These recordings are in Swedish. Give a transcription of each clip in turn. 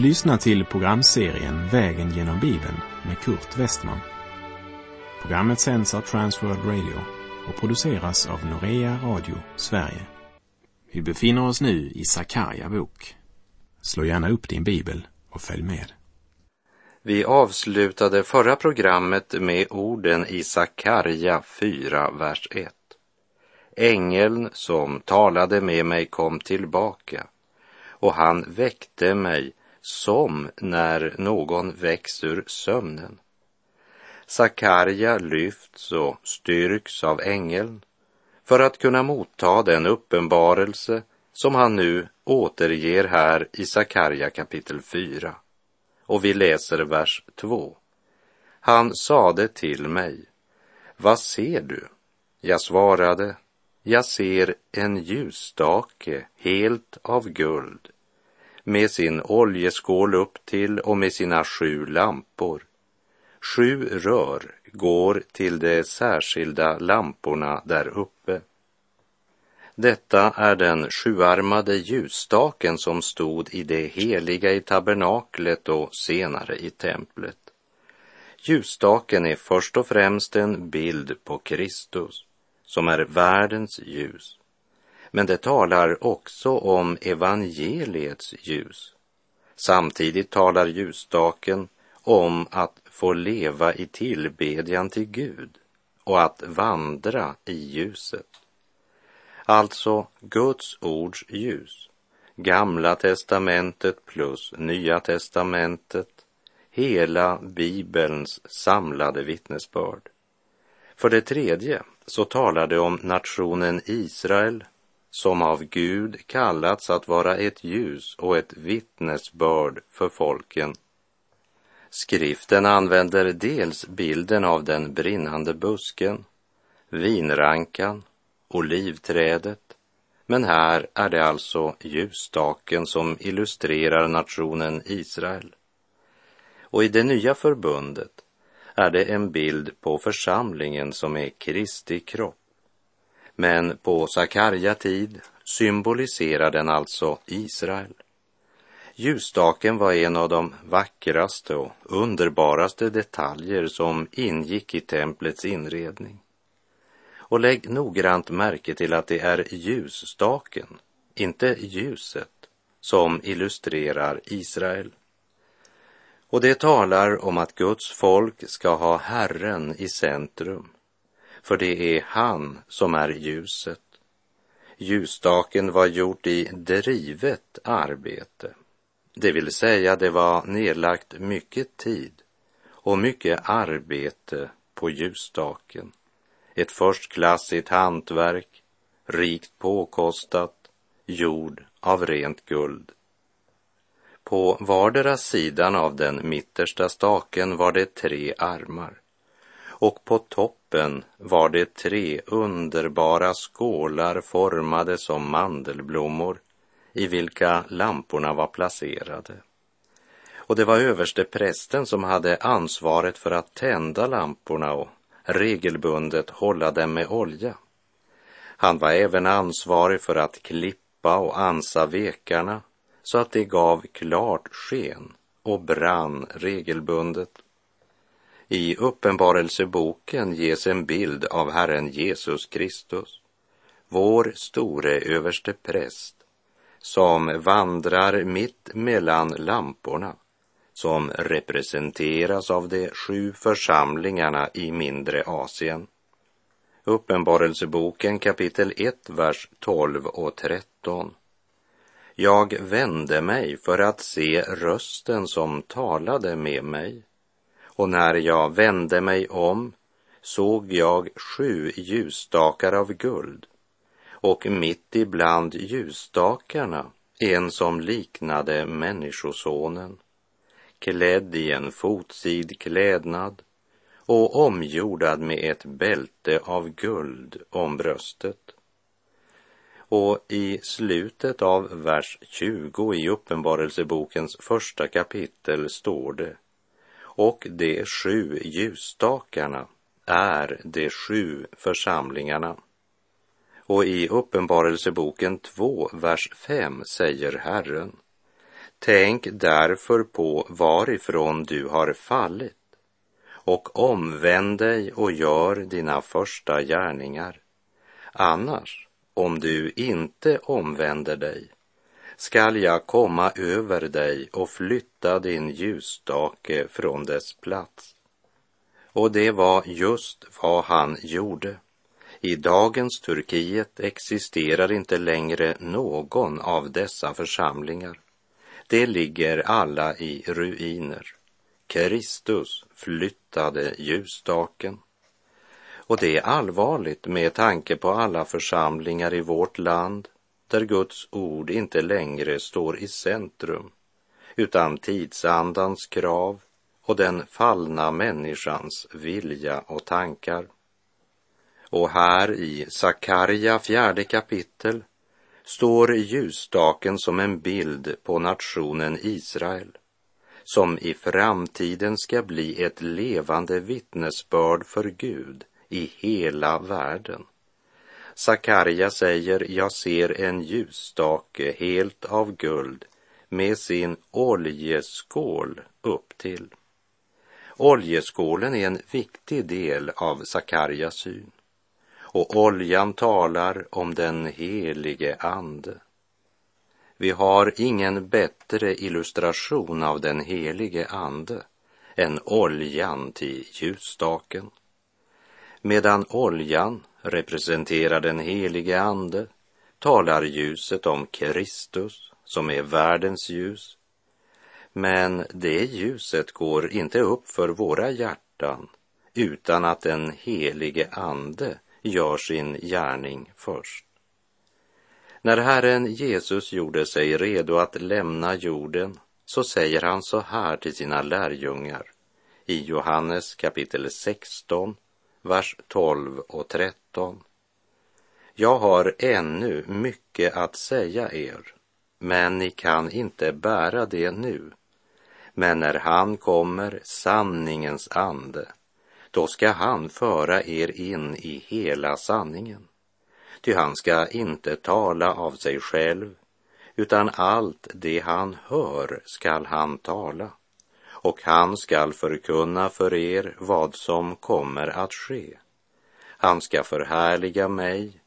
Du lyssnar till programserien Vägen genom Bibeln med Kurt Westman. Programmet sänds av Transworld Radio och produceras av Norea Radio Sverige. Vi befinner oss nu i Sakarja bok. Slå gärna upp din bibel och följ med. Vi avslutade förra programmet med orden i Sakarja 4, vers 1. Ängeln som talade med mig kom tillbaka och han väckte mig som när någon väcks ur sömnen. Sakarja lyfts och styrks av ängeln för att kunna motta den uppenbarelse som han nu återger här i Sakarja kapitel 4. Och vi läser vers 2. Han sade till mig, vad ser du? Jag svarade, jag ser en ljusstake helt av guld med sin oljeskål upp till och med sina sju lampor. Sju rör går till de särskilda lamporna där uppe. Detta är den sjuarmade ljusstaken som stod i det heliga i tabernaklet och senare i templet. Ljusstaken är först och främst en bild på Kristus, som är världens ljus. Men det talar också om evangeliets ljus. Samtidigt talar ljusstaken om att få leva i tillbedjan till Gud och att vandra i ljuset. Alltså Guds ords ljus, Gamla testamentet plus Nya testamentet, hela Bibelns samlade vittnesbörd. För det tredje så talar det om nationen Israel som av Gud kallats att vara ett ljus och ett vittnesbörd för folken. Skriften använder dels bilden av den brinnande busken, vinrankan, olivträdet, men här är det alltså ljusstaken som illustrerar nationen Israel. Och i det nya förbundet är det en bild på församlingen som är Kristi kropp. Men på Sakarja tid symboliserar den alltså Israel. Ljusstaken var en av de vackraste och underbaraste detaljer som ingick i templets inredning. Och lägg noggrant märke till att det är ljusstaken, inte ljuset, som illustrerar Israel. Och det talar om att Guds folk ska ha Herren i centrum för det är han som är ljuset. Ljusstaken var gjort i drivet arbete, det vill säga det var nedlagt mycket tid och mycket arbete på ljusstaken. Ett förstklassigt hantverk, rikt påkostat, gjord av rent guld. På vardera sidan av den mittersta staken var det tre armar och på toppen var det tre underbara skålar formade som mandelblommor i vilka lamporna var placerade. Och det var överste prästen som hade ansvaret för att tända lamporna och regelbundet hålla dem med olja. Han var även ansvarig för att klippa och ansa vekarna så att de gav klart sken och brann regelbundet. I Uppenbarelseboken ges en bild av Herren Jesus Kristus, vår store överste präst, som vandrar mitt mellan lamporna, som representeras av de sju församlingarna i mindre Asien. Uppenbarelseboken kapitel 1, vers 12 och 13. Jag vände mig för att se rösten som talade med mig och när jag vände mig om såg jag sju ljusstakar av guld och mitt ibland ljusstakarna en som liknade Människosonen, klädd i en fotsid klädnad och omgjordad med ett bälte av guld om bröstet. Och i slutet av vers 20 i Uppenbarelsebokens första kapitel står det och de sju ljusstakarna är de sju församlingarna. Och i Uppenbarelseboken 2, vers 5 säger Herren Tänk därför på varifrån du har fallit och omvänd dig och gör dina första gärningar. Annars, om du inte omvänder dig, skall jag komma över dig och flytta din ljusstake från dess plats. Och det var just vad han gjorde. I dagens Turkiet existerar inte längre någon av dessa församlingar. De ligger alla i ruiner. Kristus flyttade ljusstaken. Och det är allvarligt med tanke på alla församlingar i vårt land där Guds ord inte längre står i centrum utan tidsandans krav och den fallna människans vilja och tankar. Och här i Sakarja fjärde kapitel står ljusstaken som en bild på nationen Israel som i framtiden ska bli ett levande vittnesbörd för Gud i hela världen. Sakarja säger, jag ser en ljusstake helt av guld med sin oljeskål upp till. Oljeskålen är en viktig del av Sakarjas syn och oljan talar om den helige Ande. Vi har ingen bättre illustration av den helige Ande än oljan till ljusstaken. Medan oljan representerar den helige Ande talar ljuset om Kristus som är världens ljus. Men det ljuset går inte upp för våra hjärtan utan att den helige Ande gör sin gärning först. När Herren Jesus gjorde sig redo att lämna jorden så säger han så här till sina lärjungar i Johannes kapitel 16, vers 12 och 13. Jag har ännu mycket att säga er, men ni kan inte bära det nu. Men när han kommer, sanningens ande, då ska han föra er in i hela sanningen. Ty han ska inte tala av sig själv, utan allt det han hör skall han tala, och han skall förkunna för er vad som kommer att ske. Han ska förhärliga mig,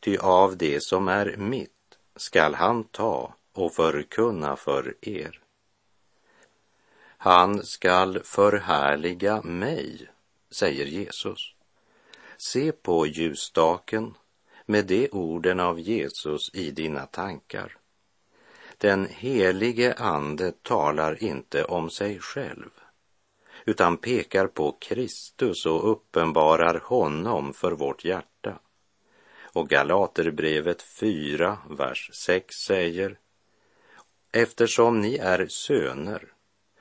ty av det som är mitt skall han ta och förkunna för er. Han skall förhärliga mig, säger Jesus. Se på ljusstaken med de orden av Jesus i dina tankar. Den helige Ande talar inte om sig själv utan pekar på Kristus och uppenbarar honom för vårt hjärta. Och Galaterbrevet 4, vers 6 säger Eftersom ni är söner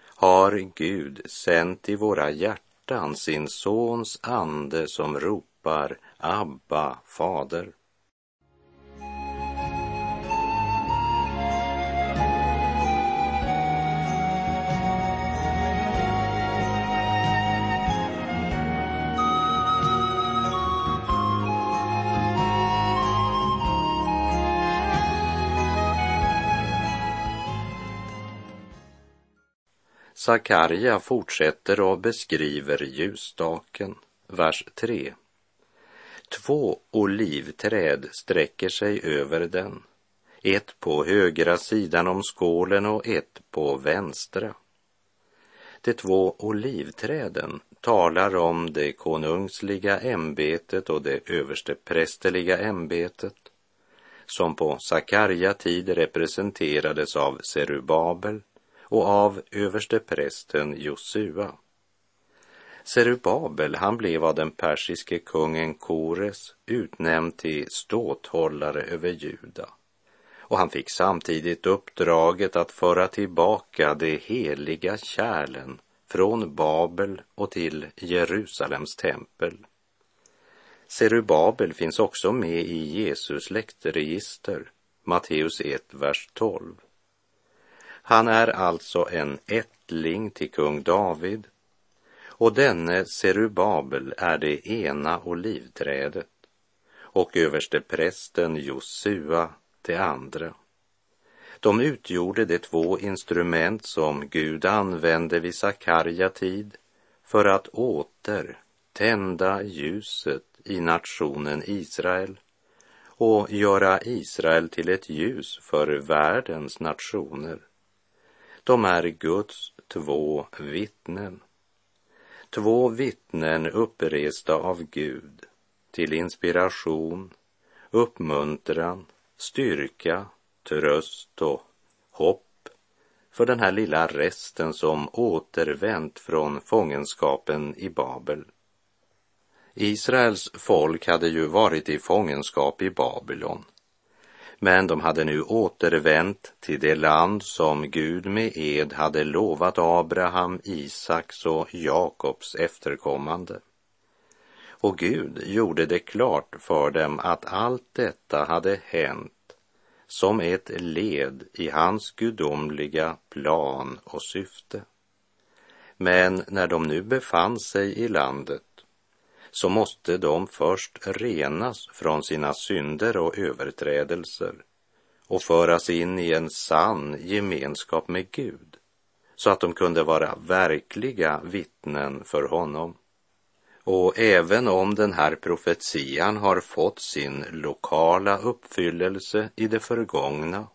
har Gud sänt i våra hjärtan sin sons ande som ropar Abba, fader. Sakarja fortsätter och beskriver ljusstaken, vers 3. Två olivträd sträcker sig över den, ett på högra sidan om skålen och ett på vänstra. De två olivträden talar om det konungsliga ämbetet och det översteprästerliga ämbetet som på Sakarja tid representerades av Serubabel och av översteprästen Josua. Serubabel, han blev av den persiske kungen Kores utnämnd till ståthållare över Juda. Och han fick samtidigt uppdraget att föra tillbaka de heliga kärlen från Babel och till Jerusalems tempel. Serubabel finns också med i Jesus släktregister, Matteus 1, vers 12. Han är alltså en ättling till kung David och denne Serubabel är det ena olivträdet och översteprästen Josua det andra. De utgjorde de två instrument som Gud använde vid Sakarja tid för att åter tända ljuset i nationen Israel och göra Israel till ett ljus för världens nationer. De är Guds två vittnen. Två vittnen uppresta av Gud till inspiration, uppmuntran, styrka, tröst och hopp för den här lilla resten som återvänt från fångenskapen i Babel. Israels folk hade ju varit i fångenskap i Babylon. Men de hade nu återvänt till det land som Gud med ed hade lovat Abraham, Isaks och Jakobs efterkommande. Och Gud gjorde det klart för dem att allt detta hade hänt som ett led i hans gudomliga plan och syfte. Men när de nu befann sig i landet så måste de först renas från sina synder och överträdelser och föras in i en sann gemenskap med Gud så att de kunde vara verkliga vittnen för honom. Och även om den här profetian har fått sin lokala uppfyllelse i det förgångna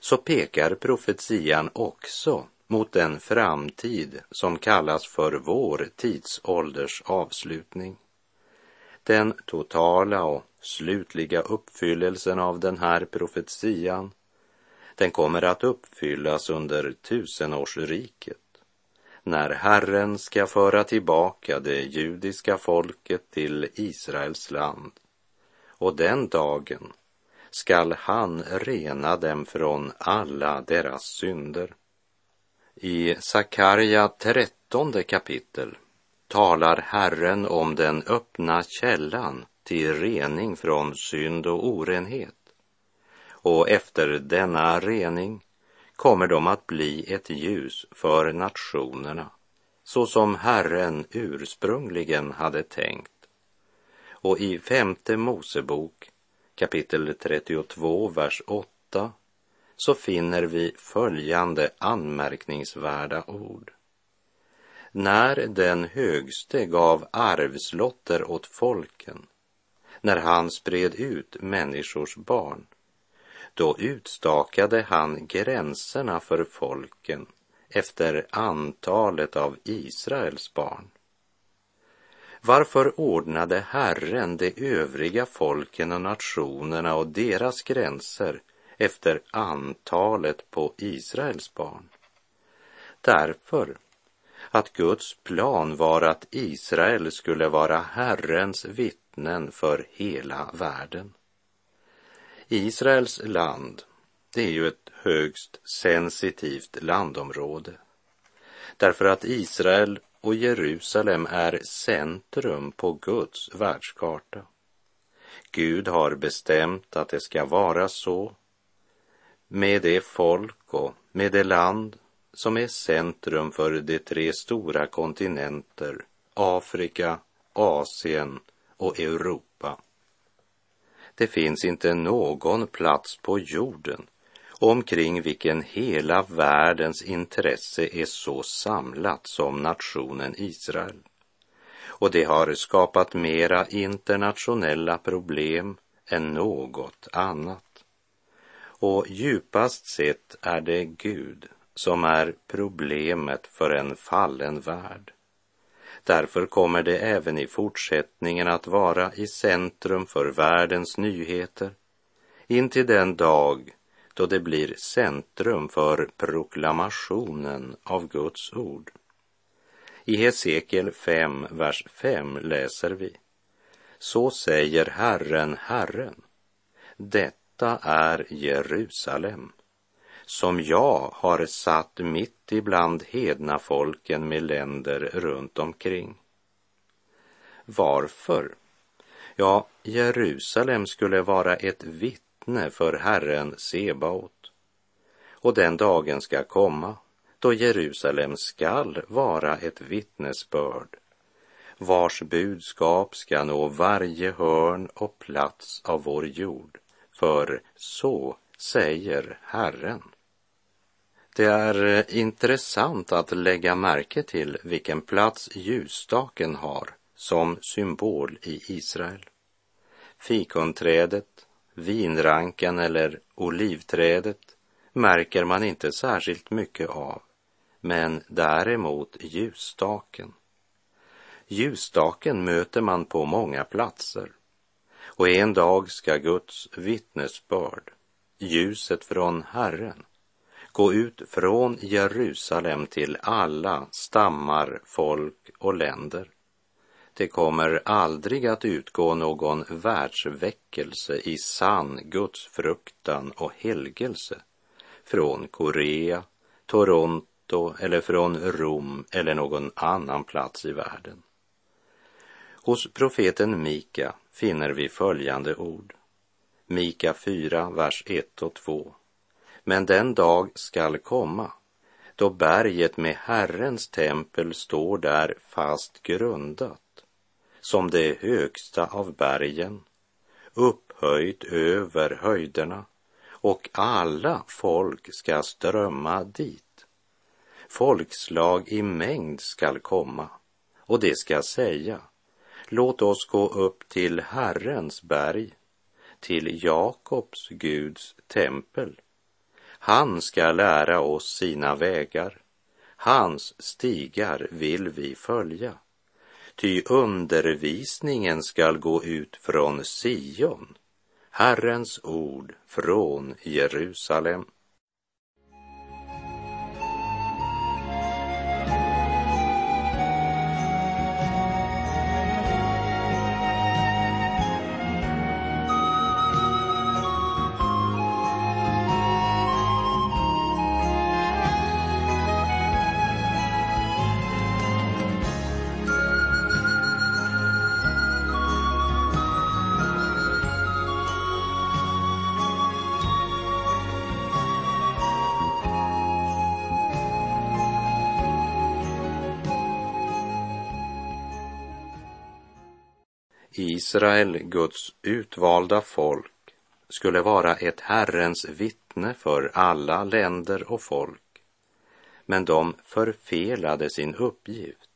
så pekar profetian också mot den framtid som kallas för vår tidsålders avslutning. Den totala och slutliga uppfyllelsen av den här profetian, den kommer att uppfyllas under tusenårsriket när Herren ska föra tillbaka det judiska folket till Israels land. Och den dagen skall han rena dem från alla deras synder. I Sakarja trettonde kapitel talar Herren om den öppna källan till rening från synd och orenhet. Och efter denna rening kommer de att bli ett ljus för nationerna, så som Herren ursprungligen hade tänkt. Och i femte Mosebok kapitel 32, vers 8 så finner vi följande anmärkningsvärda ord. När den högste gav arvslotter åt folken, när han spred ut människors barn, då utstakade han gränserna för folken efter antalet av Israels barn. Varför ordnade Herren de övriga folken och nationerna och deras gränser efter antalet på Israels barn. Därför att Guds plan var att Israel skulle vara Herrens vittnen för hela världen. Israels land, det är ju ett högst sensitivt landområde. Därför att Israel och Jerusalem är centrum på Guds världskarta. Gud har bestämt att det ska vara så med det folk och med det land som är centrum för de tre stora kontinenter Afrika, Asien och Europa. Det finns inte någon plats på jorden omkring vilken hela världens intresse är så samlat som nationen Israel. Och det har skapat mera internationella problem än något annat. Och djupast sett är det Gud som är problemet för en fallen värld. Därför kommer det även i fortsättningen att vara i centrum för världens nyheter intill den dag då det blir centrum för proklamationen av Guds ord. I Hesekiel 5, vers 5 läser vi. Så säger Herren, Herren. Detta detta är Jerusalem, som jag har satt mitt ibland hedna folken med länder runt omkring. Varför? Ja, Jerusalem skulle vara ett vittne för Herren Sebaot. Och den dagen ska komma då Jerusalem skall vara ett vittnesbörd vars budskap ska nå varje hörn och plats av vår jord för så säger Herren. Det är eh, intressant att lägga märke till vilken plats ljusstaken har som symbol i Israel. Fikonträdet, vinranken eller olivträdet märker man inte särskilt mycket av, men däremot ljusstaken. Ljusstaken möter man på många platser och en dag ska Guds vittnesbörd, ljuset från Herren, gå ut från Jerusalem till alla stammar, folk och länder. Det kommer aldrig att utgå någon världsväckelse i sann gudsfruktan och helgelse från Korea, Toronto eller från Rom eller någon annan plats i världen. Hos profeten Mika finner vi följande ord. Mika 4, vers 1 och 2. Men den dag skall komma då berget med Herrens tempel står där fast grundat som det högsta av bergen, upphöjt över höjderna och alla folk ska strömma dit. Folkslag i mängd skall komma och det ska säga, låt oss gå upp till Herrens berg, till Jakobs Guds tempel. Han ska lära oss sina vägar, hans stigar vill vi följa. Ty undervisningen skall gå ut från Sion, Herrens ord från Jerusalem. Israel, Guds utvalda folk, skulle vara ett Herrens vittne för alla länder och folk. Men de förfelade sin uppgift,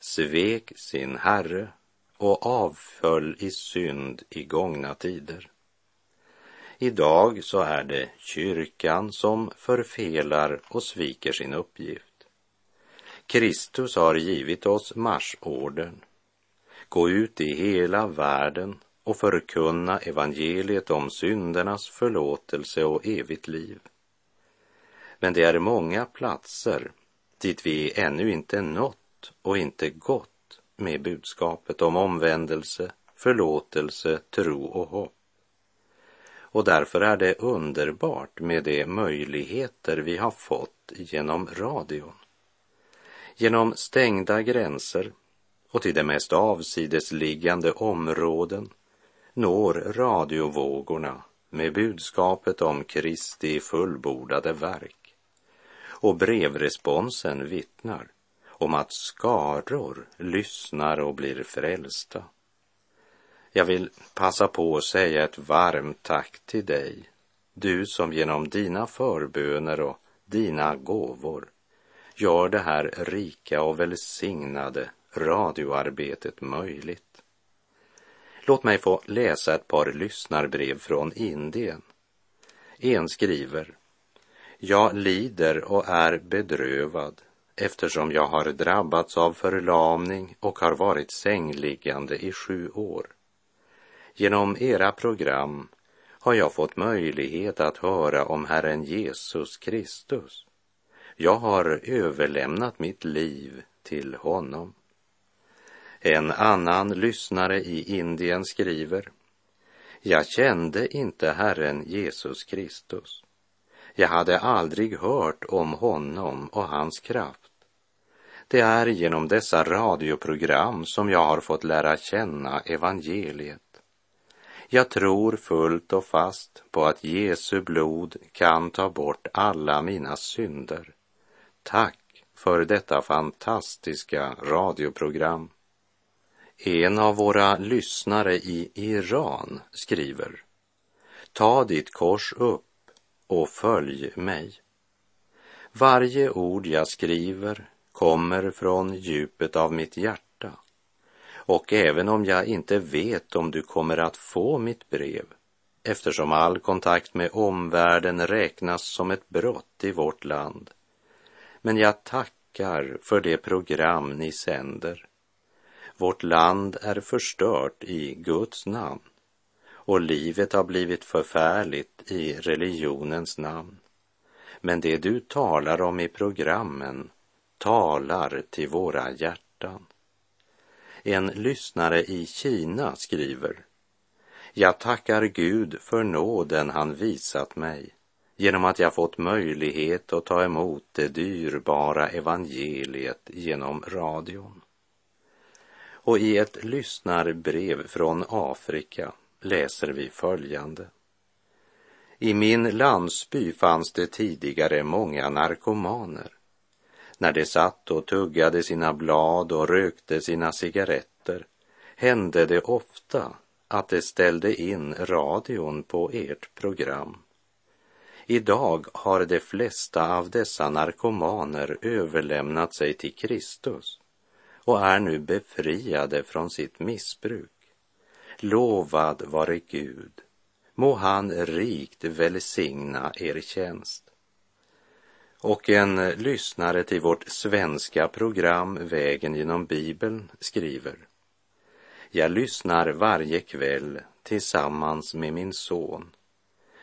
svek sin Herre och avföll i synd i gångna tider. Idag så är det kyrkan som förfelar och sviker sin uppgift. Kristus har givit oss marsordern gå ut i hela världen och förkunna evangeliet om syndernas förlåtelse och evigt liv. Men det är många platser dit vi ännu inte nått och inte gått med budskapet om omvändelse, förlåtelse, tro och hopp. Och därför är det underbart med de möjligheter vi har fått genom radion. Genom stängda gränser och till de mest avsidesliggande områden når radiovågorna med budskapet om Kristi fullbordade verk. Och brevresponsen vittnar om att skaror lyssnar och blir frälsta. Jag vill passa på att säga ett varmt tack till dig, du som genom dina förböner och dina gåvor gör det här rika och välsignade radioarbetet möjligt. Låt mig få läsa ett par lyssnarbrev från Indien. En skriver Jag lider och är bedrövad eftersom jag har drabbats av förlamning och har varit sängliggande i sju år. Genom era program har jag fått möjlighet att höra om Herren Jesus Kristus. Jag har överlämnat mitt liv till honom. En annan lyssnare i Indien skriver Jag kände inte Herren Jesus Kristus. Jag hade aldrig hört om honom och hans kraft. Det är genom dessa radioprogram som jag har fått lära känna evangeliet. Jag tror fullt och fast på att Jesu blod kan ta bort alla mina synder. Tack för detta fantastiska radioprogram. En av våra lyssnare i Iran skriver Ta ditt kors upp och följ mig. Varje ord jag skriver kommer från djupet av mitt hjärta. Och även om jag inte vet om du kommer att få mitt brev, eftersom all kontakt med omvärlden räknas som ett brott i vårt land. Men jag tackar för det program ni sänder. Vårt land är förstört i Guds namn och livet har blivit förfärligt i religionens namn. Men det du talar om i programmen talar till våra hjärtan. En lyssnare i Kina skriver Jag tackar Gud för nåden han visat mig genom att jag fått möjlighet att ta emot det dyrbara evangeliet genom radion. Och i ett lyssnarbrev från Afrika läser vi följande. I min landsby fanns det tidigare många narkomaner. När de satt och tuggade sina blad och rökte sina cigaretter hände det ofta att de ställde in radion på ert program. Idag har de flesta av dessa narkomaner överlämnat sig till Kristus och är nu befriade från sitt missbruk. Lovad vare Gud, må han rikt välsigna er tjänst. Och en lyssnare till vårt svenska program Vägen genom Bibeln skriver Jag lyssnar varje kväll tillsammans med min son.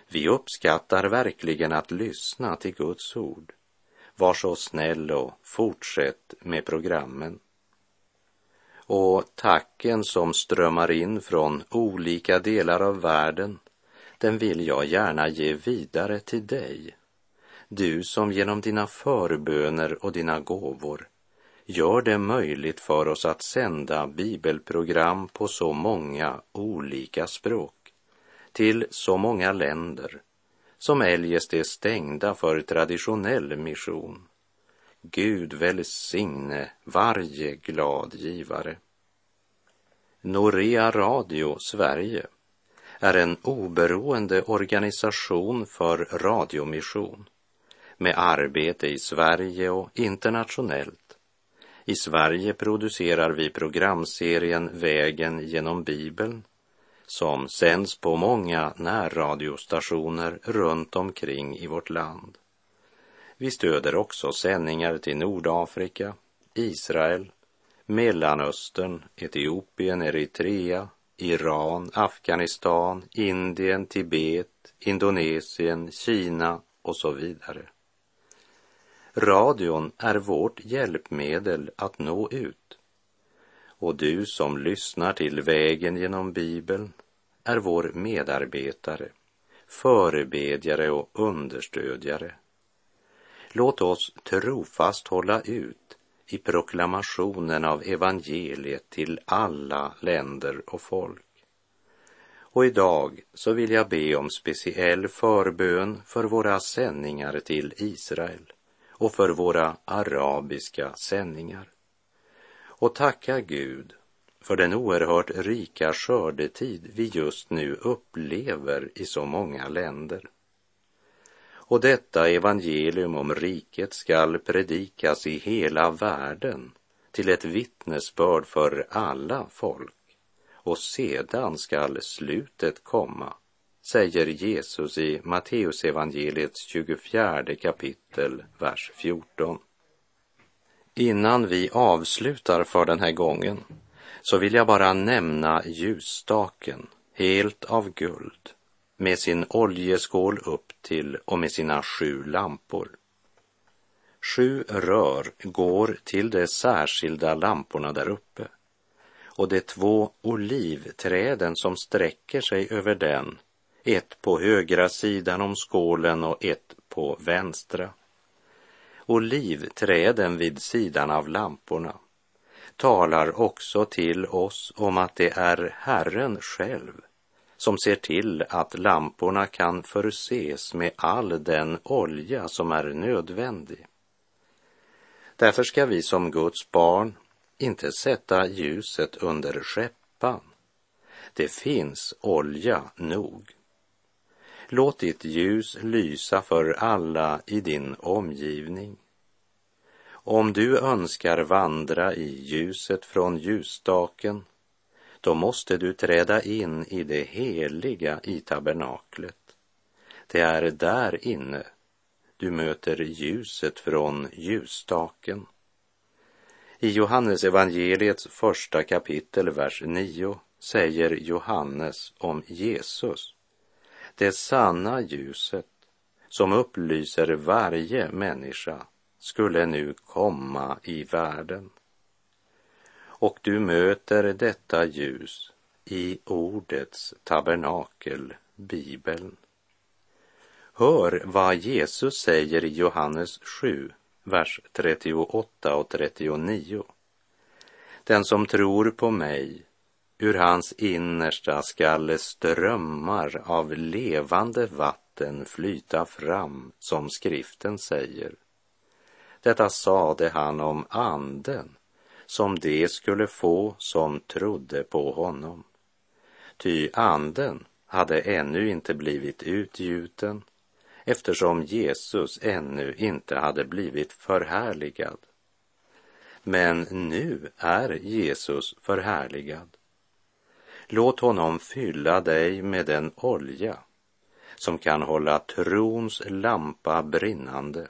Vi uppskattar verkligen att lyssna till Guds ord. Var så snäll och fortsätt med programmen och tacken som strömmar in från olika delar av världen, den vill jag gärna ge vidare till dig. Du som genom dina förböner och dina gåvor gör det möjligt för oss att sända bibelprogram på så många olika språk, till så många länder som eljest är stängda för traditionell mission. Gud välsigne varje glad givare. Norea Radio Sverige är en oberoende organisation för radiomission med arbete i Sverige och internationellt. I Sverige producerar vi programserien Vägen genom Bibeln som sänds på många närradiostationer runt omkring i vårt land. Vi stöder också sändningar till Nordafrika, Israel, Mellanöstern, Etiopien, Eritrea, Iran, Afghanistan, Indien, Tibet, Indonesien, Kina och så vidare. Radion är vårt hjälpmedel att nå ut. Och du som lyssnar till Vägen genom Bibeln är vår medarbetare, förebedjare och understödjare. Låt oss trofast hålla ut i proklamationen av evangeliet till alla länder och folk. Och idag så vill jag be om speciell förbön för våra sändningar till Israel och för våra arabiska sändningar. Och tacka Gud för den oerhört rika skördetid vi just nu upplever i så många länder. Och detta evangelium om riket skall predikas i hela världen till ett vittnesbörd för alla folk. Och sedan skall slutet komma, säger Jesus i Matteusevangeliets 24 kapitel, vers 14. Innan vi avslutar för den här gången så vill jag bara nämna ljusstaken, helt av guld, med sin oljeskål upp till och med sina sju lampor. Sju rör går till de särskilda lamporna där uppe och de två olivträden som sträcker sig över den, ett på högra sidan om skålen och ett på vänstra. Olivträden vid sidan av lamporna talar också till oss om att det är Herren själv som ser till att lamporna kan förses med all den olja som är nödvändig. Därför ska vi som Guds barn inte sätta ljuset under skeppan. Det finns olja nog. Låt ditt ljus lysa för alla i din omgivning. Om du önskar vandra i ljuset från ljusstaken, då måste du träda in i det heliga i tabernaklet. Det är där inne du möter ljuset från ljusstaken. I Johannes evangeliets första kapitel, vers 9, säger Johannes om Jesus, det sanna ljuset som upplyser varje människa skulle nu komma i världen. Och du möter detta ljus i ordets tabernakel, Bibeln. Hör vad Jesus säger i Johannes 7, vers 38 och 39. Den som tror på mig, ur hans innersta skall strömmar av levande vatten flyta fram, som skriften säger. Detta sade han om anden, som de skulle få som trodde på honom. Ty anden hade ännu inte blivit utgjuten eftersom Jesus ännu inte hade blivit förhärligad. Men nu är Jesus förhärligad. Låt honom fylla dig med den olja som kan hålla trons lampa brinnande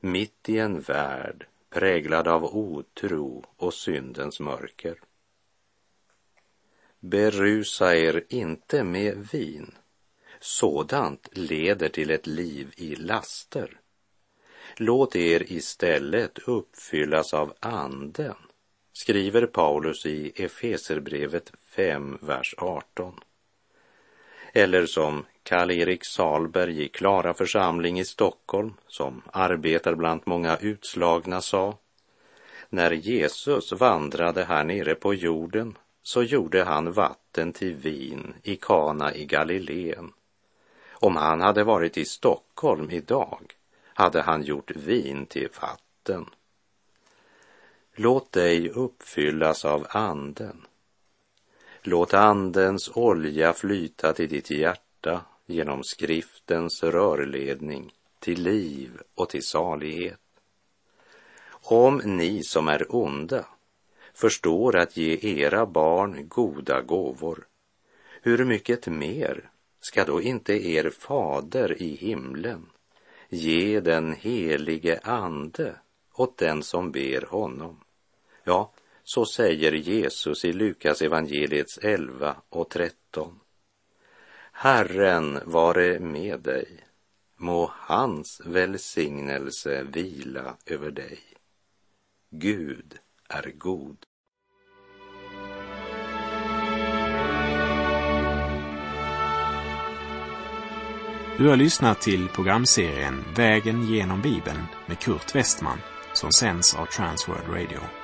mitt i en värld präglad av otro och syndens mörker. Berusa er inte med vin Sådant leder till ett liv i laster. Låt er istället uppfyllas av anden, skriver Paulus i Efeserbrevet 5, vers 18. Eller som Karl-Erik Salberg i Klara församling i Stockholm, som arbetar bland många utslagna, sa. När Jesus vandrade här nere på jorden så gjorde han vatten till vin i Kana i Galileen om han hade varit i Stockholm idag hade han gjort vin till vatten. Låt dig uppfyllas av anden. Låt andens olja flyta till ditt hjärta genom skriftens rörledning till liv och till salighet. Om ni som är onda förstår att ge era barn goda gåvor, hur mycket mer ska då inte er fader i himlen ge den helige ande åt den som ber honom? Ja, så säger Jesus i Lukas evangeliets 11 och 13. Herren vare med dig, må hans välsignelse vila över dig. Gud är god. Du har lyssnat till programserien Vägen genom Bibeln med Kurt Westman som sänds av Transworld Radio.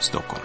Stockholm.